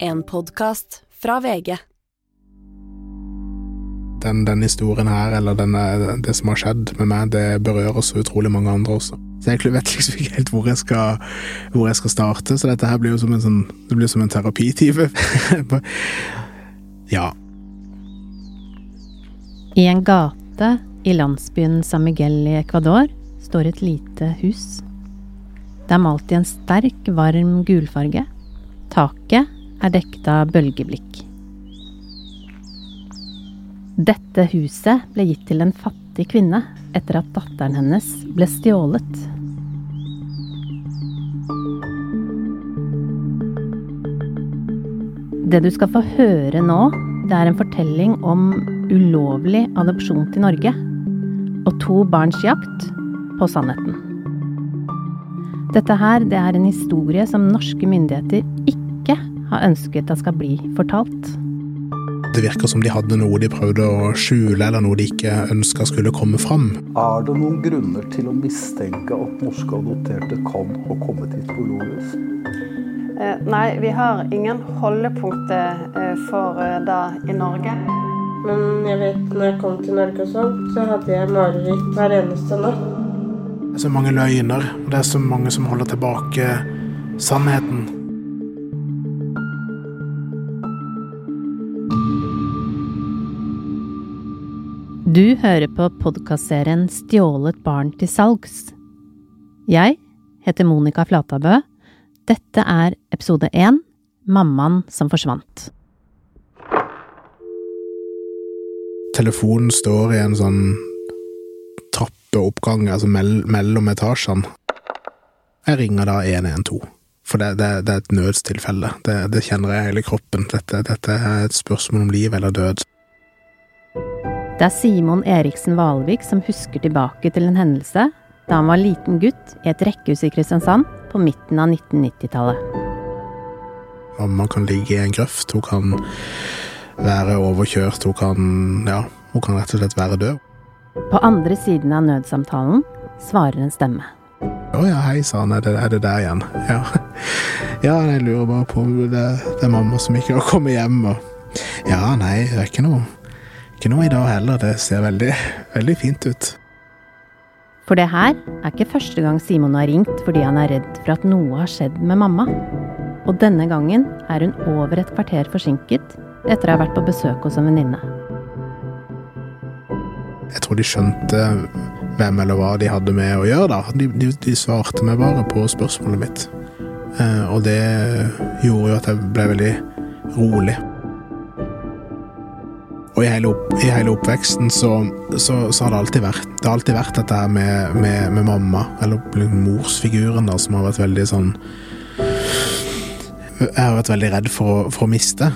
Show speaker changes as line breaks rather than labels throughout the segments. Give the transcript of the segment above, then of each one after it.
En podkast fra VG.
Den, den historien her, eller denne, det som har skjedd med meg, det berører så utrolig mange andre også. Så jeg vet liksom ikke helt hvor jeg skal, hvor jeg skal starte, så dette her blir jo som en sånn Det blir som en terapitime. ja.
I en gate i landsbyen San Miguel i Ecuador står et lite hus. Det er malt i en sterk, varm gulfarge. Taket er dekket av bølgeblikk. Dette huset ble gitt til en fattig kvinne etter at datteren hennes ble stjålet. Det du skal få høre nå, det er en fortelling om ulovlig adopsjon til Norge og to barns jakt på sannheten. Dette her, det er en historie som norske myndigheter ikke har ønsket at skal bli fortalt.
Det virker som de hadde noe de prøvde å skjule, eller noe de ikke ønska skulle komme fram.
Er det noen grunner til å mistenke at norske adopterte kan ha kommet hit på
Eh, nei, vi har ingen holdepunkter eh, for eh, det i Norge.
Men jeg vet når jeg kom til Norge og sånn, så hadde jeg mareritt hver eneste natt.
Det er så mange løgner, og det er så mange som holder tilbake sannheten.
Du hører på podkastserien Stjålet barn til salgs. Jeg heter Monica Flatabø. Dette er episode én Mammaen som forsvant.
Telefonen står i en sånn trappeoppgang, altså mell mellom etasjene. Jeg ringer da 112, for det, det, det er et nødstilfelle. Det, det, kjenner jeg hele kroppen. Dette, dette er et spørsmål om liv eller død.
Det er Simon Eriksen Valvik som husker tilbake til en hendelse da han var liten gutt i et rekkehus i Kristiansand på midten av 1990-tallet.
Mamma kan ligge i en grøft, hun kan være overkjørt, hun kan ja, hun kan rett og slett være død.
På andre siden av nødsamtalen svarer en stemme.
Å ja, hei sann, er, er, det der igjen? Ja. ja, jeg lurer bare på om det, det er mamma som ikke har kommet hjem. Og... Ja, nei, det er ikke noe, ikke noe i dag heller. Det ser veldig, veldig fint ut.
For det her er ikke første gang Simon har ringt fordi han er redd for at noe har skjedd med mamma. Og denne gangen er hun over et kvarter forsinket etter å ha vært på besøk hos en venninne.
Jeg tror de skjønte hvem eller hva de hadde med å gjøre. da. De, de, de svarte meg bare på spørsmålet mitt. Eh, og det gjorde jo at jeg ble veldig rolig. Og i hele, opp, i hele oppveksten så, så, så, har det alltid vært Det har alltid vært dette her med, med, med, mamma, eller morsfiguren, da, som har vært veldig sånn Jeg har vært veldig redd for å, for å miste.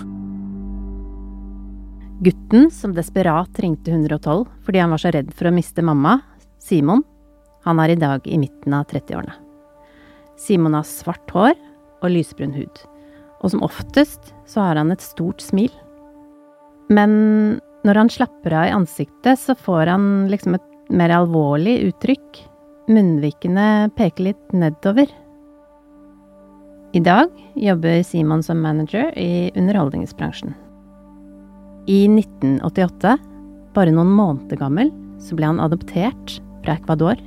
Gutten som desperat ringte 112 fordi han var så redd for å miste mamma, Simon, han er i dag i midten av 30-årene. Simon har svart hår og lysbrun hud, og som oftest så har han et stort smil. Men når han slapper av i ansiktet, så får han liksom et mer alvorlig uttrykk. Munnvikene peker litt nedover. I dag jobber Simon som manager i underholdningsbransjen. I 1988, bare noen måneder gammel, så ble han adoptert fra Ecuador.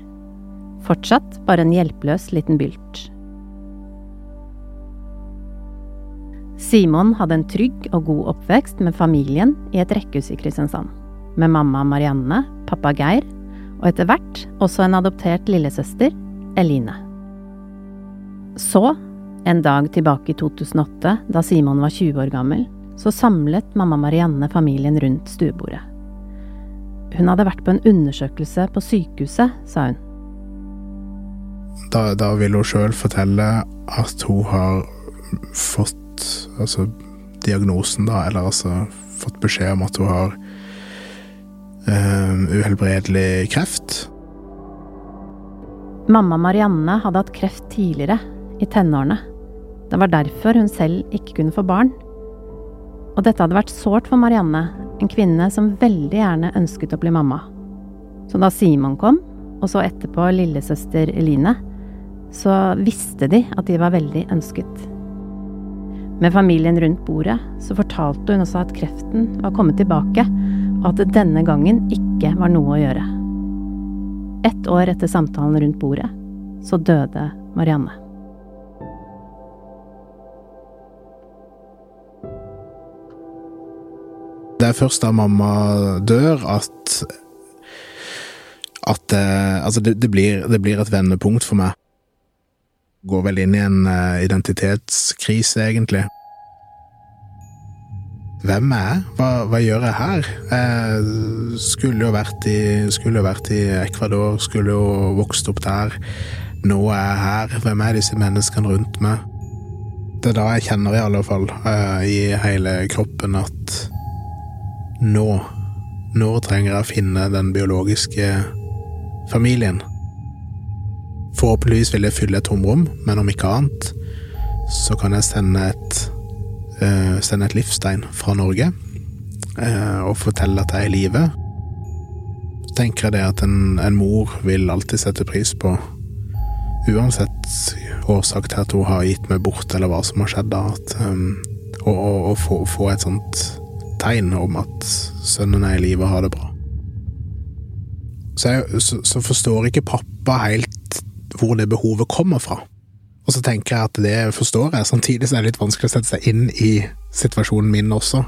Fortsatt bare en hjelpeløs liten bylt. Simon hadde en trygg og god oppvekst med familien i et rekkehus i Kristiansand. Med mamma Marianne, pappa Geir, og etter hvert også en adoptert lillesøster, Eline. Så, en dag tilbake i 2008, da Simon var 20 år gammel, så samlet mamma Marianne familien rundt stuebordet. Hun hadde vært på en undersøkelse på sykehuset, sa hun.
Da, da vil hun sjøl fortelle at hun har fått altså diagnosen, da, eller altså fått beskjed om at hun har uh, uhelbredelig kreft.
Mamma Marianne hadde hatt kreft tidligere, i tenårene. Det var derfor hun selv ikke kunne få barn. Og dette hadde vært sårt for Marianne, en kvinne som veldig gjerne ønsket å bli mamma. Så da Simon kom, og så etterpå lillesøster Eline, så visste de at de var veldig ønsket. Med familien rundt bordet så fortalte hun også at kreften var kommet tilbake, og at det denne gangen ikke var noe å gjøre. Ett år etter samtalen rundt bordet så døde Marianne.
Det er først da mamma dør at at eh, altså det, det, blir, det, blir, et vendepunkt for meg. Går vel inn i en uh, identitetskrise, egentlig. Hvem er jeg? Hva, hva, gjør jeg her? Jeg skulle jo vært i, skulle vært i Ecuador, skulle jo vokst opp der. Nå er jeg her. Hvem er disse menneskene rundt meg? Det er da jeg kjenner i alle fall, uh, i hele kroppen, at nå Nå trenger jeg å finne den biologiske familien. Forhåpentligvis vil jeg fylle et tomrom, men om ikke annet, så kan jeg sende et, uh, sende et livstegn fra Norge uh, og fortelle at jeg er i live. Tenker jeg det at en, en, mor vil alltid sette pris på, uansett årsak til at hun har gitt meg bort, eller hva som har skjedd, da, at um, å, å få, få et sånt tegn om at sønnen er i live og har det bra. Så, jeg, så, så, forstår ikke pappa helt hvor det behovet kommer fra. Og så tenker jeg at det forstår jeg, samtidig så er det litt vanskelig å sette seg inn i situasjonen min også.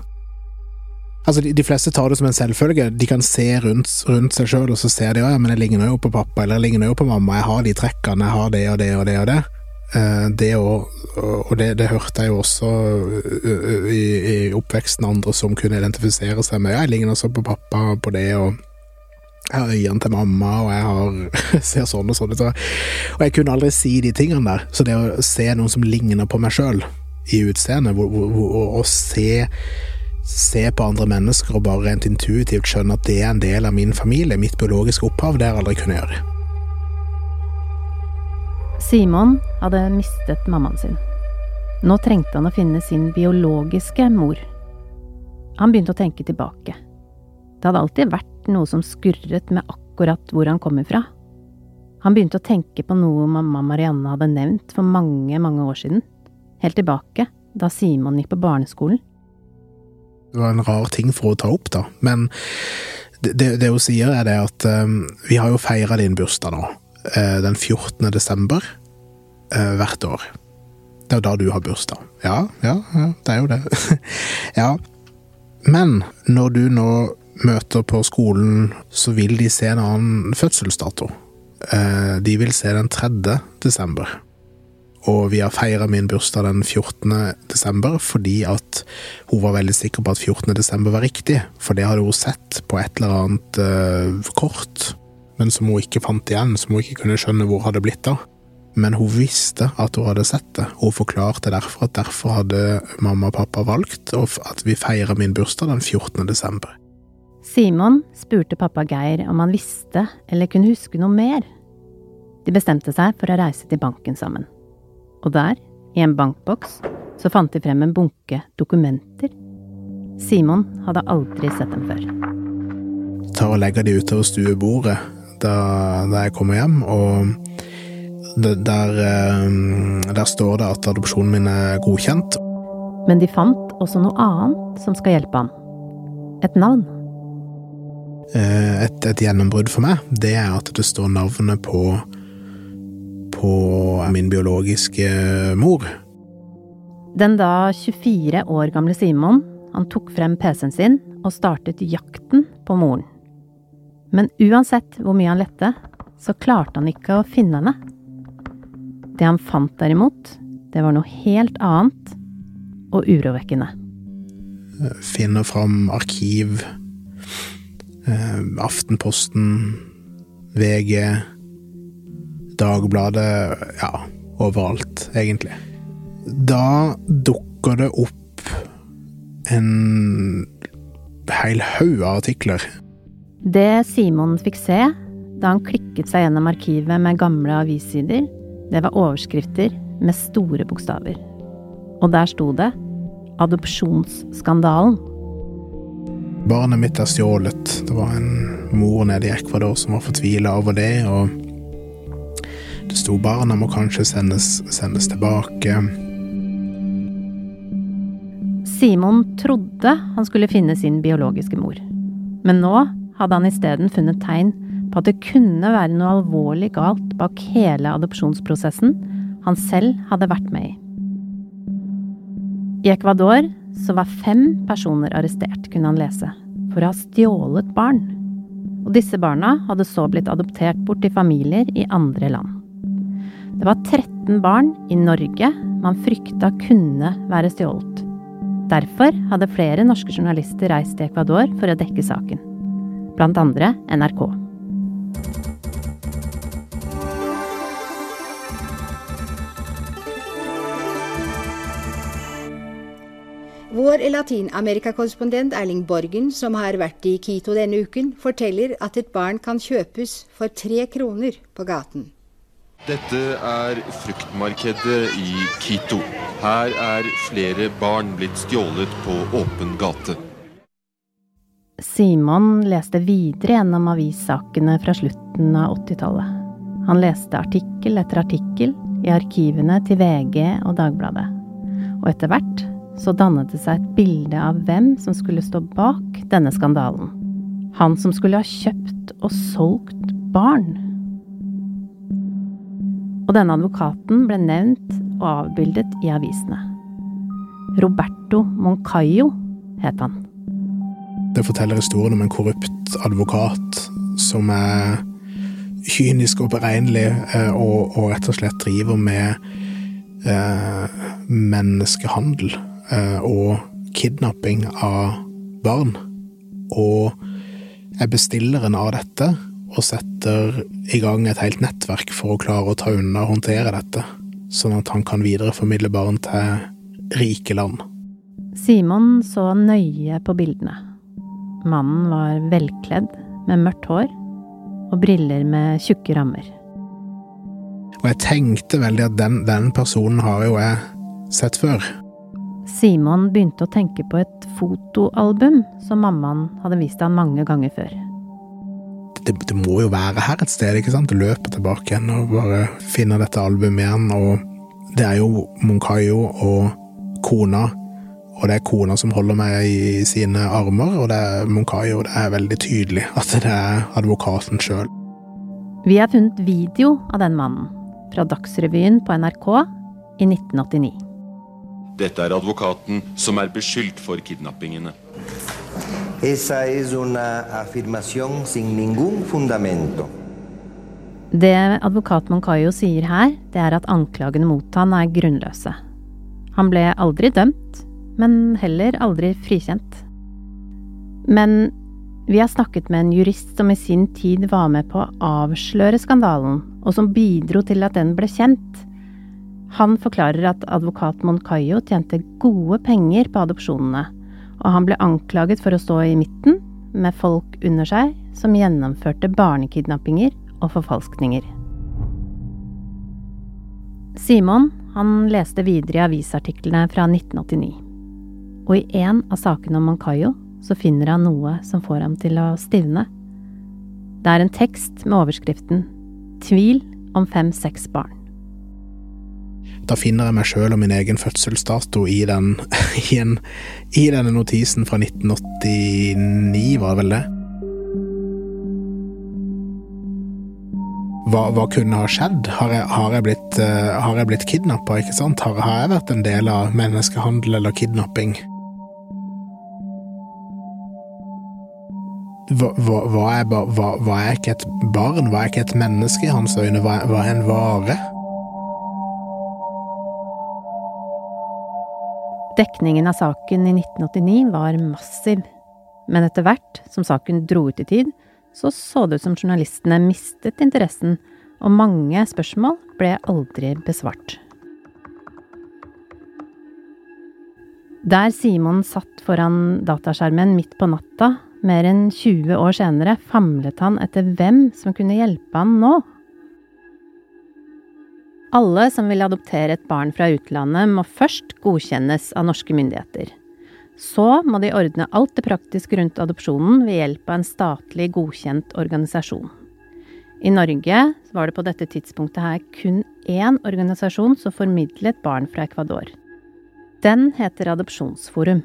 Altså, de, de fleste tar det som en selvfølge. De kan se rundt, rundt seg sjøl, og så ser de ja, men jeg ligner jo på pappa, eller jeg ligner jo på mamma, jeg har de trekkene, jeg har det og det og det og det. Uh, det og, og det, det, hørte jeg jo også i, i, oppveksten andre som kunne identifisere seg med. Ja, jeg ligner også på pappa på det, og jeg har øynene til mamma, og jeg har, ser sånn og sånn ut. Og jeg kunne aldri si de tingene der. Så det å se noen som ligner på meg sjøl i utseendet, og se, se på andre mennesker og bare rent intuitivt skjønne at det er en del av min familie, mitt biologiske opphav, det har jeg aldri kunnet gjøre.
Simon hadde mistet mammaen sin. Nå trengte han å finne sin biologiske mor. Han begynte å tenke tilbake. Det hadde alltid vært noe som skurret med akkurat hvor han kom ifra. Han begynte å tenke på noe mamma Marianne hadde nevnt for mange, mange år siden. Helt tilbake da Simon gikk på barneskolen.
Det var en rar ting for å ta opp, da, men det, det, hun sier, er det at um, vi har jo feira din bursdag nå, uh, den 14. desember, uh, hvert år. Det er jo da du har bursdag. Ja, ja, ja det er jo det. ja. Men når du nå møter på skolen, så vil de se en annen fødselsdato. Eh, de vil se den 3. desember. Og vi har feira min bursdag den 14. desember fordi at hun var veldig sikker på at 14. desember var riktig, for det hadde hun sett på et eller annet uh, kort, men som hun ikke fant igjen, som hun ikke kunne skjønne hvor hadde blitt av. Men hun visste at hun hadde sett det, og hun forklarte derfor at derfor hadde mamma og pappa valgt at vi feirer min bursdag den 14. desember.
Simon spurte pappa Geir om han visste eller kunne huske noe mer. De bestemte seg for å reise til banken sammen. Og der, i en bankboks, så fant de frem en bunke dokumenter. Simon hadde aldri sett dem før.
Tar og legger de utover stuebordet da, da jeg kommer hjem, og det, der, eh, der står det at adopsjonen min er godkjent.
Men de fant også noe annet som skal hjelpe ham. Et navn.
Eh, et, et gjennombrudd for meg, det er at det står navnet på på min biologiske mor.
Den da 24 år gamle Simon, han tok frem PC-en sin og startet jakten på moren. Men uansett hvor mye han lette, så klarte han ikke å finne henne. Det han fant derimot, det var noe helt annet og urovekkende.
Finner fram arkiv Eh, Aftenposten, VG, Dagbladet Ja, overalt, egentlig. Da dukker det opp en hel haug av artikler.
Det Simon fikk se da han klikket seg gjennom arkivet med gamle avissider, det var overskrifter med store bokstaver. Og der sto det 'Adopsjonsskandalen'.
Barnet mitt er stjålet. Det var en mor nede i Ecuador som var fortvila over det, og det sto barna må kanskje sendes, sendes tilbake.
Simon trodde han skulle finne sin biologiske mor. Men nå hadde han isteden funnet tegn på at det kunne være noe alvorlig galt bak hele adopsjonsprosessen han selv hadde vært med i. I Ecuador så var fem personer arrestert, kunne han lese, for å ha stjålet barn. Og disse barna hadde så blitt adoptert bort til familier i andre land. Det var 13 barn i Norge man frykta kunne være stjålet. Derfor hadde flere norske journalister reist til Ecuador for å dekke saken. Blant andre NRK.
Vår Latin-Amerika-korrespondent Erling Borgen, som har vært i Quito denne uken, forteller at et barn kan kjøpes for tre kroner på gaten.
Dette er fruktmarkedet i Quito. Her er flere barn blitt stjålet på åpen gate.
Simon leste videre gjennom avissakene fra slutten av 80-tallet. Han leste artikkel etter artikkel i arkivene til VG og Dagbladet. Og etter hvert så dannet det seg et bilde av hvem som skulle stå bak denne skandalen. Han som skulle ha kjøpt og solgt barn. Og denne advokaten ble nevnt og avbildet i avisene. Roberto Moncayo het han.
Det forteller historien om en korrupt advokat som er kynisk og beregnelig, eh, og, og rett og slett driver med eh, menneskehandel eh, og kidnapping av barn. Og er bestilleren av dette og setter i gang et helt nettverk for å klare å ta unna og håndtere dette, sånn at han kan videreformidle barn til rike land.
Simon så nøye på bildene. Mannen var velkledd, med mørkt hår og briller med tjukke rammer.
Og jeg tenkte veldig at den, den personen har jo jeg sett før.
Simon begynte å tenke på et fotoalbum som mammaen hadde vist han mange ganger før.
Det, det, må jo være her et sted, ikke sant? Løpe tilbake igjen og bare finne dette albumet igjen. Og det er jo Moncayo og kona, og det er kona som holder meg i sine armer, og det er Moncayo. Det er veldig tydelig at det er advokaten sjøl.
Vi har funnet video av den mannen fra Dagsrevyen på NRK i 1989.
Dette er advokaten som er beskyldt for kidnappingene.
Esa es una afirmación sin ningún fundamento.
Det advokat Moncayo sier her, det er at anklagene mot han er grunnløse. Han ble aldri dømt, men heller aldri frikjent. Men vi har snakket med en jurist som i sin tid var med på å avsløre skandalen, og som bidro til at den ble kjent. Han forklarer at advokat Moncayo tjente gode penger på adopsjonene, og han ble anklaget for å stå i midten, med folk under seg som gjennomførte barnekidnappinger og forfalskninger. Simon han leste videre i avisartiklene fra 1989. Og i en av sakene om Moncayo så finner han noe som får ham til å stivne. Det er en tekst med overskriften Tvil om fem-seks barn.
Da finner jeg meg sjøl og min egen fødselsdato i, den, i, en, i denne notisen fra 1989, var det vel det? Hva, hva, kunne ha skjedd? Har jeg, har jeg blitt, uh, blitt kidnappa, ikke sant? Har, har, jeg vært en del av menneskehandel eller kidnapping? Hva, hva, hva, er, hva, er ikke et barn? Hva er ikke et menneske i hans øyne? Hva, hva er en vare?
Dekningen av saken i 1989 var massiv, men etter hvert som saken dro ut i tid, så så det ut som journalistene mistet interessen, og mange spørsmål ble aldri besvart. Der Simon satt foran dataskjermen midt på natta, mer enn 20 år senere, famlet han etter hvem som kunne hjelpe han nå. Alle som vil adoptere et barn fra utlandet, må først godkjennes av norske myndigheter. Så må de ordne alt det praktiske rundt adopsjonen ved hjelp av en statlig godkjent organisasjon. I Norge var det på dette tidspunktet her kun én organisasjon som formidlet barn fra Ecuador. Den heter Adopsjonsforum.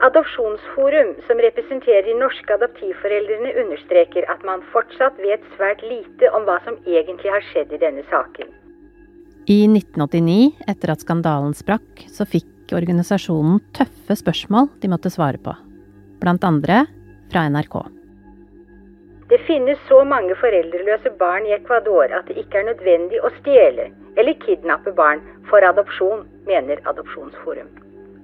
Adopsjonsforum, som representerer de norske adoptivforeldrene, understreker at man fortsatt vet svært lite om hva som egentlig har skjedd i denne saken.
I 1989, etter at skandalen sprakk, så fikk organisasjonen tøffe spørsmål de måtte svare på. Blant andre fra NRK.
Det finnes så mange foreldreløse barn i Ecuador at det ikke er nødvendig å stjele eller kidnappe barn for adopsjon, mener Adopsjonsforum.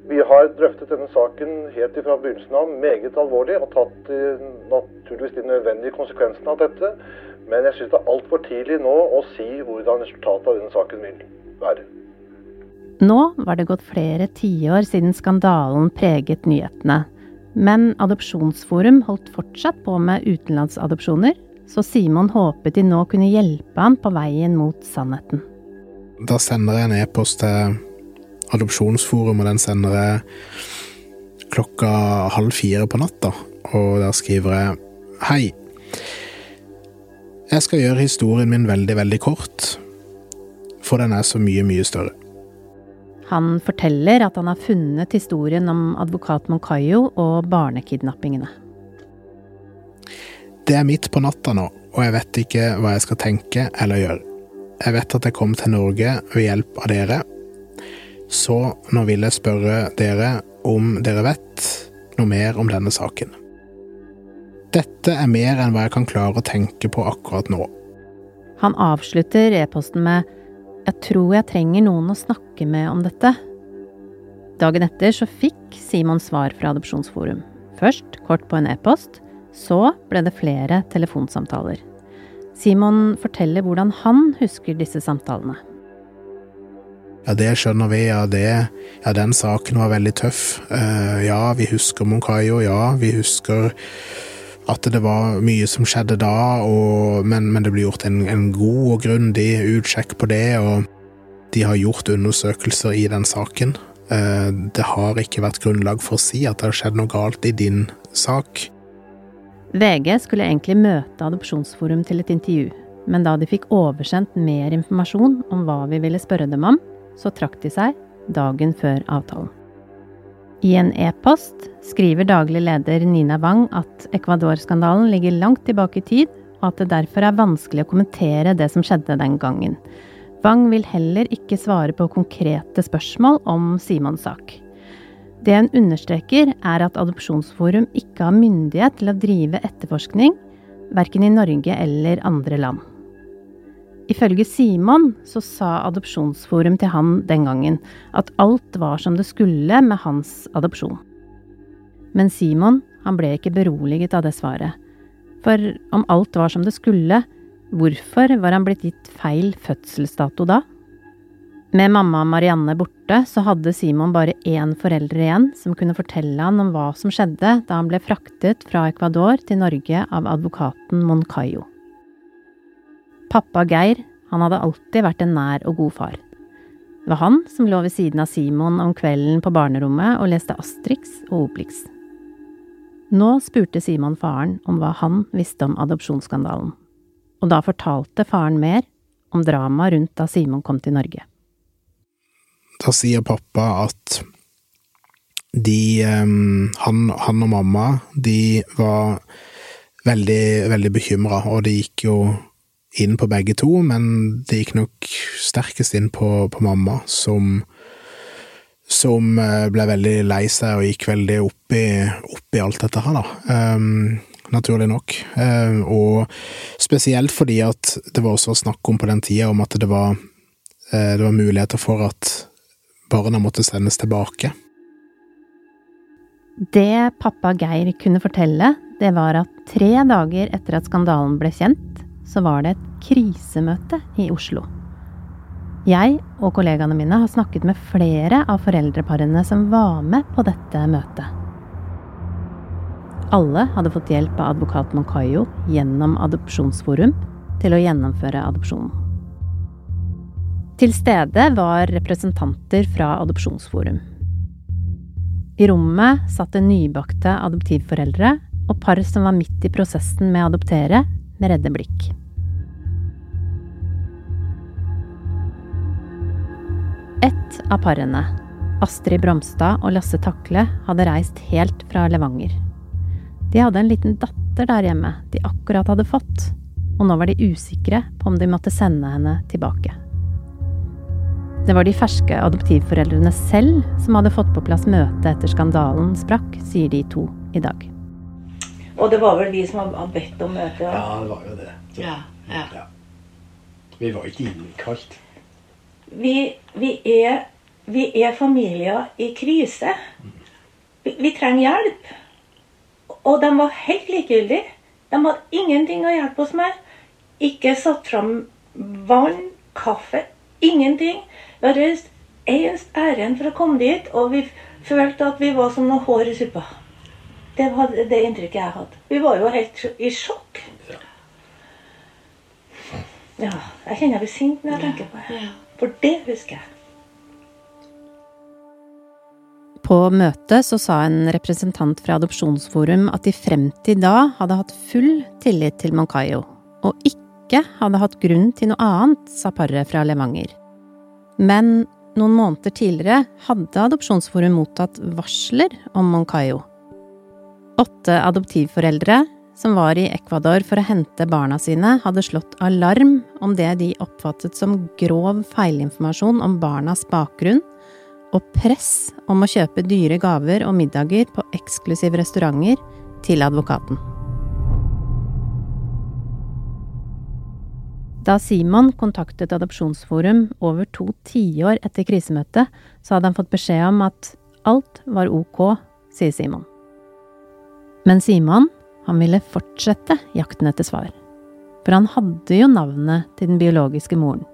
Vi har drøftet denne saken helt fra begynnelsen av meget alvorlig og tatt eh, naturligvis de nødvendige konsekvensene av dette. Men jeg syns det er altfor tidlig nå å si hvordan resultatet av denne saken vil være.
Nå var det gått flere tiår siden skandalen preget nyhetene. Men Adopsjonsforum holdt fortsatt på med utenlandsadopsjoner, så Simon håpet de nå kunne hjelpe han på veien mot sannheten.
Da sender jeg en e-post til Adopsjonsforum, og den sender jeg klokka halv fire på natta. Og der skriver jeg Hei. Jeg skal gjøre historien min veldig, veldig kort, for den er så mye, mye større.
Han forteller at han har funnet historien om advokat Moncayo og barnekidnappingene.
Det er midt på natta nå, og jeg vet ikke hva jeg skal tenke eller gjøre. Jeg vet at jeg kom til Norge ved hjelp av dere, så nå vil jeg spørre dere om dere vet noe mer om denne saken. Dette er mer enn hva jeg kan klare å tenke på akkurat nå.
Han avslutter e-posten med 'Jeg tror jeg trenger noen å snakke med om dette'. Dagen etter så fikk Simon svar fra Adopsjonsforum. Først kort på en e-post, så ble det flere telefonsamtaler. Simon forteller hvordan han husker disse samtalene.
Ja, det skjønner vi. Ja, det, ja, den saken var veldig tøff. Uh, ja, vi husker Moncayo. Ja, vi husker at det var mye som skjedde da, og, men, men, det ble gjort en, en god og grundig utsjekk på det, og de har gjort undersøkelser i den saken. Uh, det har ikke vært grunnlag for å si at det har skjedd noe galt i din sak.
VG skulle egentlig møte Adopsjonsforum til et intervju, men da de fikk oversendt mer informasjon om hva vi ville spørre dem om, så trakk de seg dagen før avtalen. I en e-post skriver daglig leder Nina Wang at Ecuador-skandalen ligger langt tilbake i tid, og at det derfor er vanskelig å kommentere det som skjedde den gangen. Wang vil heller ikke svare på konkrete spørsmål om Simons sak. Det hun understreker, er at Adopsjonsforum ikke har myndighet til å drive etterforskning, verken i Norge eller andre land. Ifølge Simon så sa Adopsjonsforum til han den gangen at alt var som det skulle med hans adopsjon. Men Simon han ble ikke beroliget av det svaret. For om alt var som det skulle, hvorfor var han blitt gitt feil fødselsdato da? Med mamma Marianne borte, så hadde Simon bare én forelder igjen som kunne fortelle han om hva som skjedde da han ble fraktet fra Ecuador til Norge av advokaten Moncayo. Pappa Geir, han hadde alltid vært en nær og god far. Det var han som lå ved siden av Simon om kvelden på barnerommet og leste Astrix og Obelix. Nå spurte Simon faren om hva han visste om adopsjonsskandalen, og da fortalte faren mer om dramaet rundt da Simon kom til Norge.
Da sier pappa at de han, han og mamma, de var veldig, veldig bekymra, og det gikk jo inn på begge to, men det gikk nok sterkest inn på, på mamma, som, som eh, ble veldig lei seg og gikk veldig opp i, opp i alt dette her, da. Um, naturlig nok. Um, og spesielt fordi at det var også snakk om på den tida om at det var, uh, det var muligheter for at barna måtte sendes tilbake.
Det pappa Geir kunne fortelle, det var at tre dager etter at skandalen ble kjent, så var det et krisemøte i Oslo. Jeg og kollegaene mine har snakket med flere av foreldreparene som var med på dette møtet. Alle hadde fått hjelp av advokat Moncayo gjennom Adopsjonsforum til å gjennomføre adopsjonen. Til stede var representanter fra Adopsjonsforum. I rommet satt det nybakte adoptivforeldre og par som var midt i prosessen med å adoptere, med redde blikk. Ett av parene, Astrid Bromstad og Lasse Takle hadde reist helt fra Levanger. De hadde en liten datter der hjemme de akkurat hadde fått, og nå var de usikre på om de måtte sende henne tilbake. Det var de ferske adoptivforeldrene selv som hadde fått på plass møte etter skandalen sprakk, sier de to i dag.
Og det var vel vi som hadde bedt om møte?
Ja, det var jo det. Så,
ja, ja.
ja. Vi var ikke innkalt.
Vi, vi, er, vi er familier i krise. Vi, vi, trenger hjelp. Og de var helt likegyldige. De hadde ingenting å hjelpe oss med. Ikke satt fram vann, kaffe, ingenting. Vi hadde reist eneste ærend for å komme dit, og vi følte at vi var som noe hår i suppa. Det var det inntrykket jeg hadde. Vi var jo helt i sjokk. Ja, jeg kjenner jeg blir sint når jeg tenker på det. For det husker jeg.
På møtet så sa en representant fra Adopsjonsforum at de frem til da hadde hatt full tillit til Moncayo, og ikke hadde hatt grunn til noe annet, sa paret fra Levanger. Men noen måneder tidligere hadde Adopsjonsforum mottatt varsler om Moncayo. Åtte adoptivforeldre som var i Ecuador for å hente barna sine, hadde slått alarm om det de oppfattet som grov feilinformasjon om barnas bakgrunn, og press om å kjøpe dyre gaver og middager på eksklusive restauranter til advokaten. Da Simon kontaktet Adopsjonsforum over to tiår etter krisemøtet, så hadde han fått beskjed om at alt var ok, sier Simon. Men Simon, han ville fortsette jakten etter svar. For han hadde jo navnet til den biologiske moren.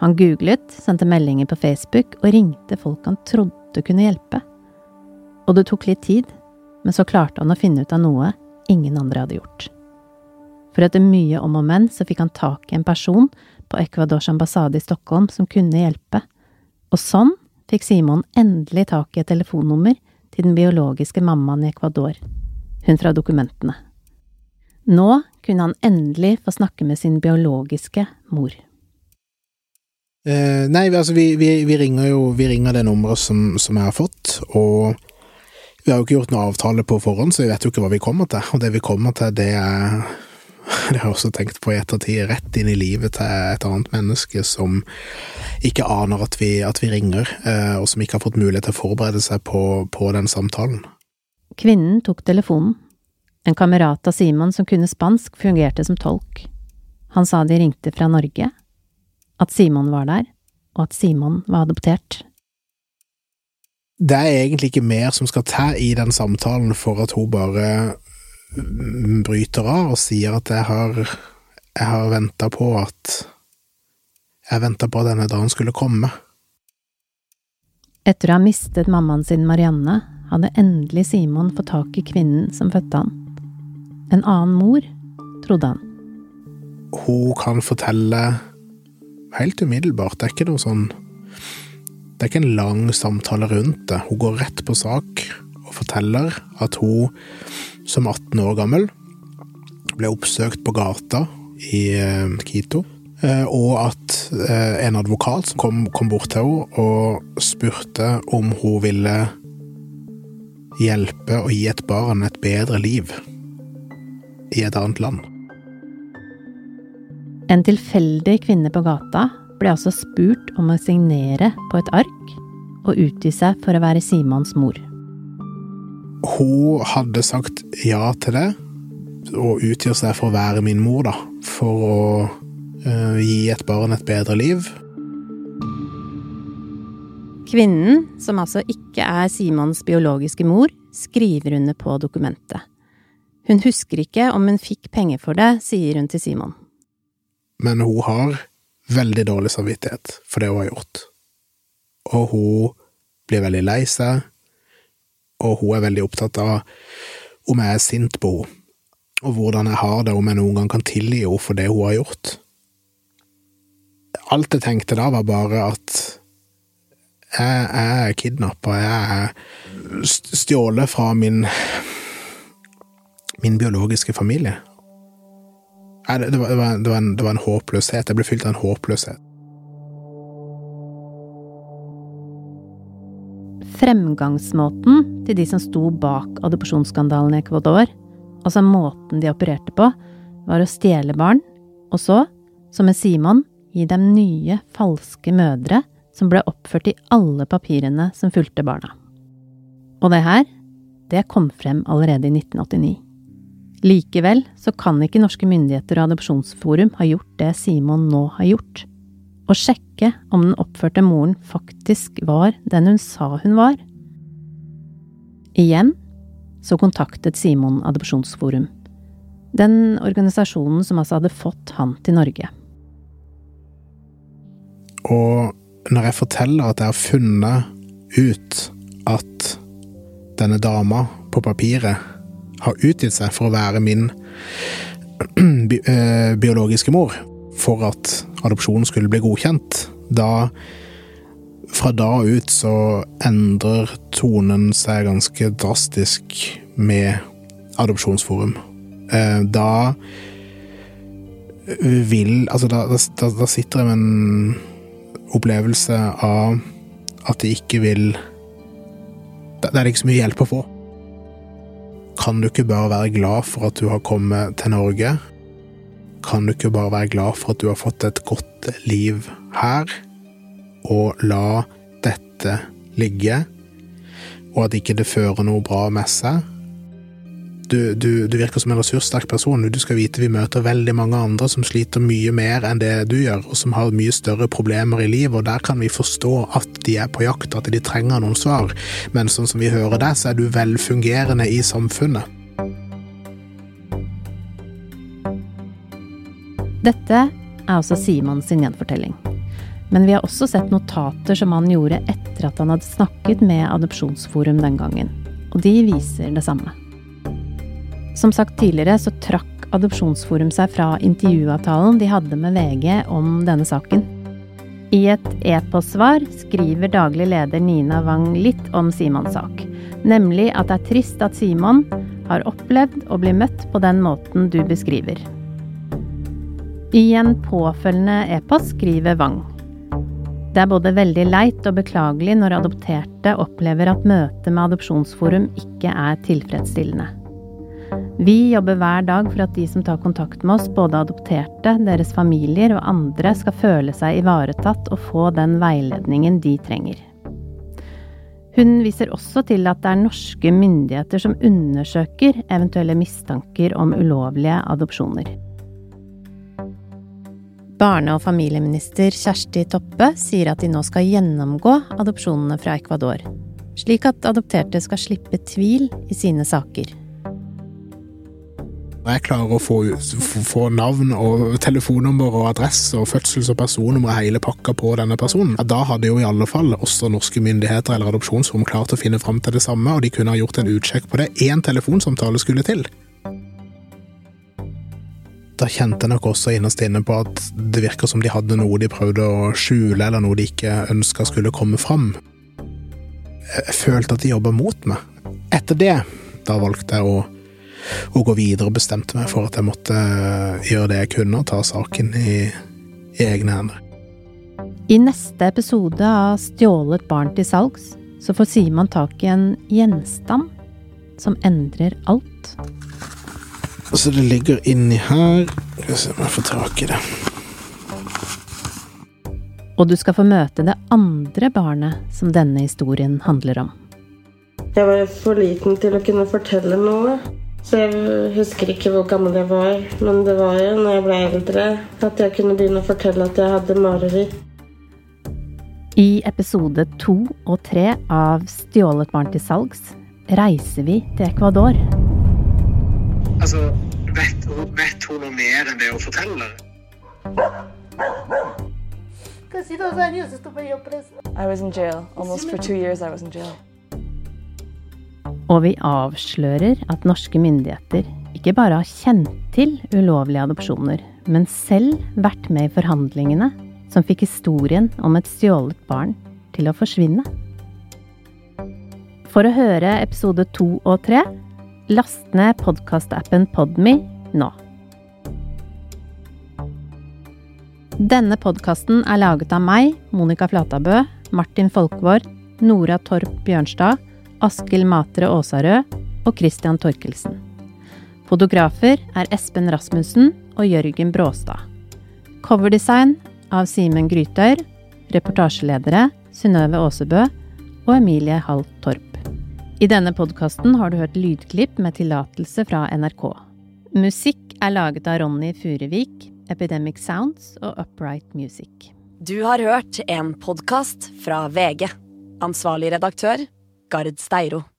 Han googlet, sendte meldinger på Facebook og ringte folk han trodde kunne hjelpe. Og det tok litt tid, men så klarte han å finne ut av noe ingen andre hadde gjort. For etter mye om og men så fikk han tak i en person på Ecuadors ambassade i Stockholm som kunne hjelpe, og sånn fikk Simon endelig tak i et telefonnummer til den biologiske mammaen i Ecuador, hun fra dokumentene. Nå kunne han endelig få snakke med sin biologiske mor.
Eh, nei, altså vi, vi, vi, ringer jo vi ringer det nummeret som, som jeg har fått, og vi har jo ikke gjort noen avtale på forhånd, så vi vet jo ikke hva vi kommer til. Og det vi kommer til, det er det har jeg også tenkt på i ettertid, rett inn i livet til et annet menneske som ikke aner at vi, at vi ringer, eh, og som ikke har fått mulighet til å forberede seg på, på den samtalen.
Kvinnen tok telefonen. En kamerat av Simon som kunne spansk, fungerte som tolk. Han sa de ringte fra Norge, at Simon var der, og at Simon var adoptert.
Det er egentlig ikke mer som skal til i den samtalen for at hun bare bryter av og sier at jeg har, jeg har venta på at Jeg venta på at denne dagen skulle komme.
Etter å ha mistet mammaen sin Marianne, hadde endelig Simon fått tak i kvinnen som fødte han. En annen mor, trodde han.
Hun kan fortelle helt umiddelbart, det er ikke noe sånn Det er ikke en lang samtale rundt det. Hun går rett på sak og forteller at hun som 18 år gammel ble oppsøkt på gata i eh, Quito, eh, og at eh, en advokat kom, kom bort til henne og spurte om hun ville hjelpe å gi et barn et bedre liv i et annet land.
En tilfeldig kvinne på gata ble altså spurt om å signere på et ark og utgi seg for å være Simons mor.
Hun hadde sagt ja til det, og utgir seg for å være min mor, da. For å uh, gi et barn et bedre liv.
Kvinnen, som altså ikke er Simons biologiske mor, skriver under på dokumentet. Hun husker ikke om hun fikk penger for det, sier hun til Simon.
Men hun har veldig dårlig samvittighet for det hun har gjort. Og hun blir veldig lei seg, og hun er veldig opptatt av om jeg er sint på henne, og hvordan jeg har det, om jeg noen gang kan tilgi henne for det hun har gjort. Alt jeg tenkte da, var bare at jeg, er kidnappa, jeg er stjålet fra min min biologiske familie. Det, var, det, var, det, var en, det var en håpløshet. Jeg ble fylt av en håpløshet.
Fremgangsmåten til de som sto bak adopsjonsskandalen i Ecuador, altså måten de opererte på, var å stjele barn, og så, som med Simon, gi dem nye, falske mødre som ble oppført i alle papirene som fulgte barna. Og det her, det kom frem allerede i 1989. Likevel så kan ikke norske myndigheter og Adopsjonsforum ha gjort det Simon nå har gjort, å sjekke om den oppførte moren faktisk var den hun sa hun var. Igjen så kontaktet Simon Adopsjonsforum, den organisasjonen som altså hadde fått han til Norge.
Og når jeg forteller at jeg har funnet ut at denne dama på papiret har utgitt seg for å være min bi eh, biologiske mor, for at adopsjonen skulle bli godkjent, da Fra da ut så endrer tonen seg ganske drastisk med Adopsjonsforum. Eh, da vil Altså, da, da, da sitter jeg med en opplevelse av at de ikke vil Det er ikke så mye hjelp å få. Kan du ikke bare være glad for at du har kommet til Norge? Kan du ikke bare være glad for at du har fått et godt liv her, og la dette ligge, og at ikke det fører noe bra med seg? Du, du, du, virker som en ressurssterk person. Du skal vite vi møter veldig mange andre som sliter mye mer enn det du gjør, og som har mye større problemer i livet, og der kan vi forstå at de er på jakt, at de trenger noen svar. Men sånn som vi hører deg, så er du velfungerende i samfunnet.
Dette er også Simon sin gjenfortelling. Men vi har også sett notater som han gjorde etter at han hadde snakket med Adopsjonsforum den gangen. Og de viser det samme. Som sagt tidligere så trakk Adopsjonsforum seg fra intervjuavtalen de hadde med VG om denne saken. I et e-postsvar skriver daglig leder Nina Wang litt om Simons sak. Nemlig at det er trist at Simon har opplevd å bli møtt på den måten du beskriver. I en påfølgende e-post skriver Wang. Det er både veldig leit og beklagelig når adopterte opplever at møtet med Adopsjonsforum ikke er tilfredsstillende. Vi jobber hver dag for at de som tar kontakt med oss, både adopterte, deres familier og andre, skal føle seg ivaretatt og få den veiledningen de trenger. Hun viser også til at det er norske myndigheter som undersøker eventuelle mistanker om ulovlige adopsjoner. Barne- og familieminister Kjersti Toppe sier at de nå skal gjennomgå adopsjonene fra Ecuador, slik at adopterte skal slippe tvil i sine saker.
Når jeg klarer å få, få, navn og telefonnummer og adresse og fødsels- og personnummer hele pakka på denne personen, da hadde jo i alle fall også norske myndigheter eller adopsjonsrom klart å finne fram til det samme, og de kunne ha gjort en utsjekk på det. Én telefonsamtale skulle til. Da kjente jeg nok også innerst inne på at det virker som de hadde noe de prøvde å skjule, eller noe de ikke ønska skulle komme fram. Jeg følte at de jobba mot meg. Etter det, da valgte jeg å å gå videre og bestemte meg for at jeg måtte eh, gjøre det jeg kunne og ta saken i, i egne hender.
I neste episode av Stjålet barn til salgs så får Simon tak i en gjenstand som endrer alt.
Så det ligger inni her Skal vi se om jeg får tak i det.
Og du skal få møte det andre barnet som denne historien handler om.
Jeg var for liten til å kunne fortelle noe. Så jeg husker ikke hvor gammel jeg var, men det var jo når jeg ble eldre at jeg kunne begynne å fortelle at jeg hadde mareritt.
I episode to og tre av Stjålet barn til salgs reiser vi til Ecuador.
Altså, vet, vet hun noe mer enn det hun forteller?
I was in jail. Almost for two years I was in jail.
Og vi avslører at norske myndigheter ikke bare har kjent til ulovlige adopsjoner, men selv vært med i forhandlingene som fikk historien om et stjålet barn til å forsvinne. For å høre episode to og tre, last ned podkastappen Podme nå. Denne podkasten er laget av meg, Monica Flatabø, Martin Folkvord, Nora Torp Bjørnstad, Askild Matre Åsarød og Christian Torkelsen. Fotografer er Espen Rasmussen og Jørgen Bråstad. Coverdesign av Simen Grytøyr. Reportasjeledere Synnøve Aasebø og Emilie Hall Torp. I denne podkasten har du hørt lydklipp med tillatelse fra NRK. Musikk er laget av Ronny Furevik, Epidemic Sounds og Upright Music.
Du har hørt en podkast fra VG. Ansvarlig redaktør, Gard Steiro.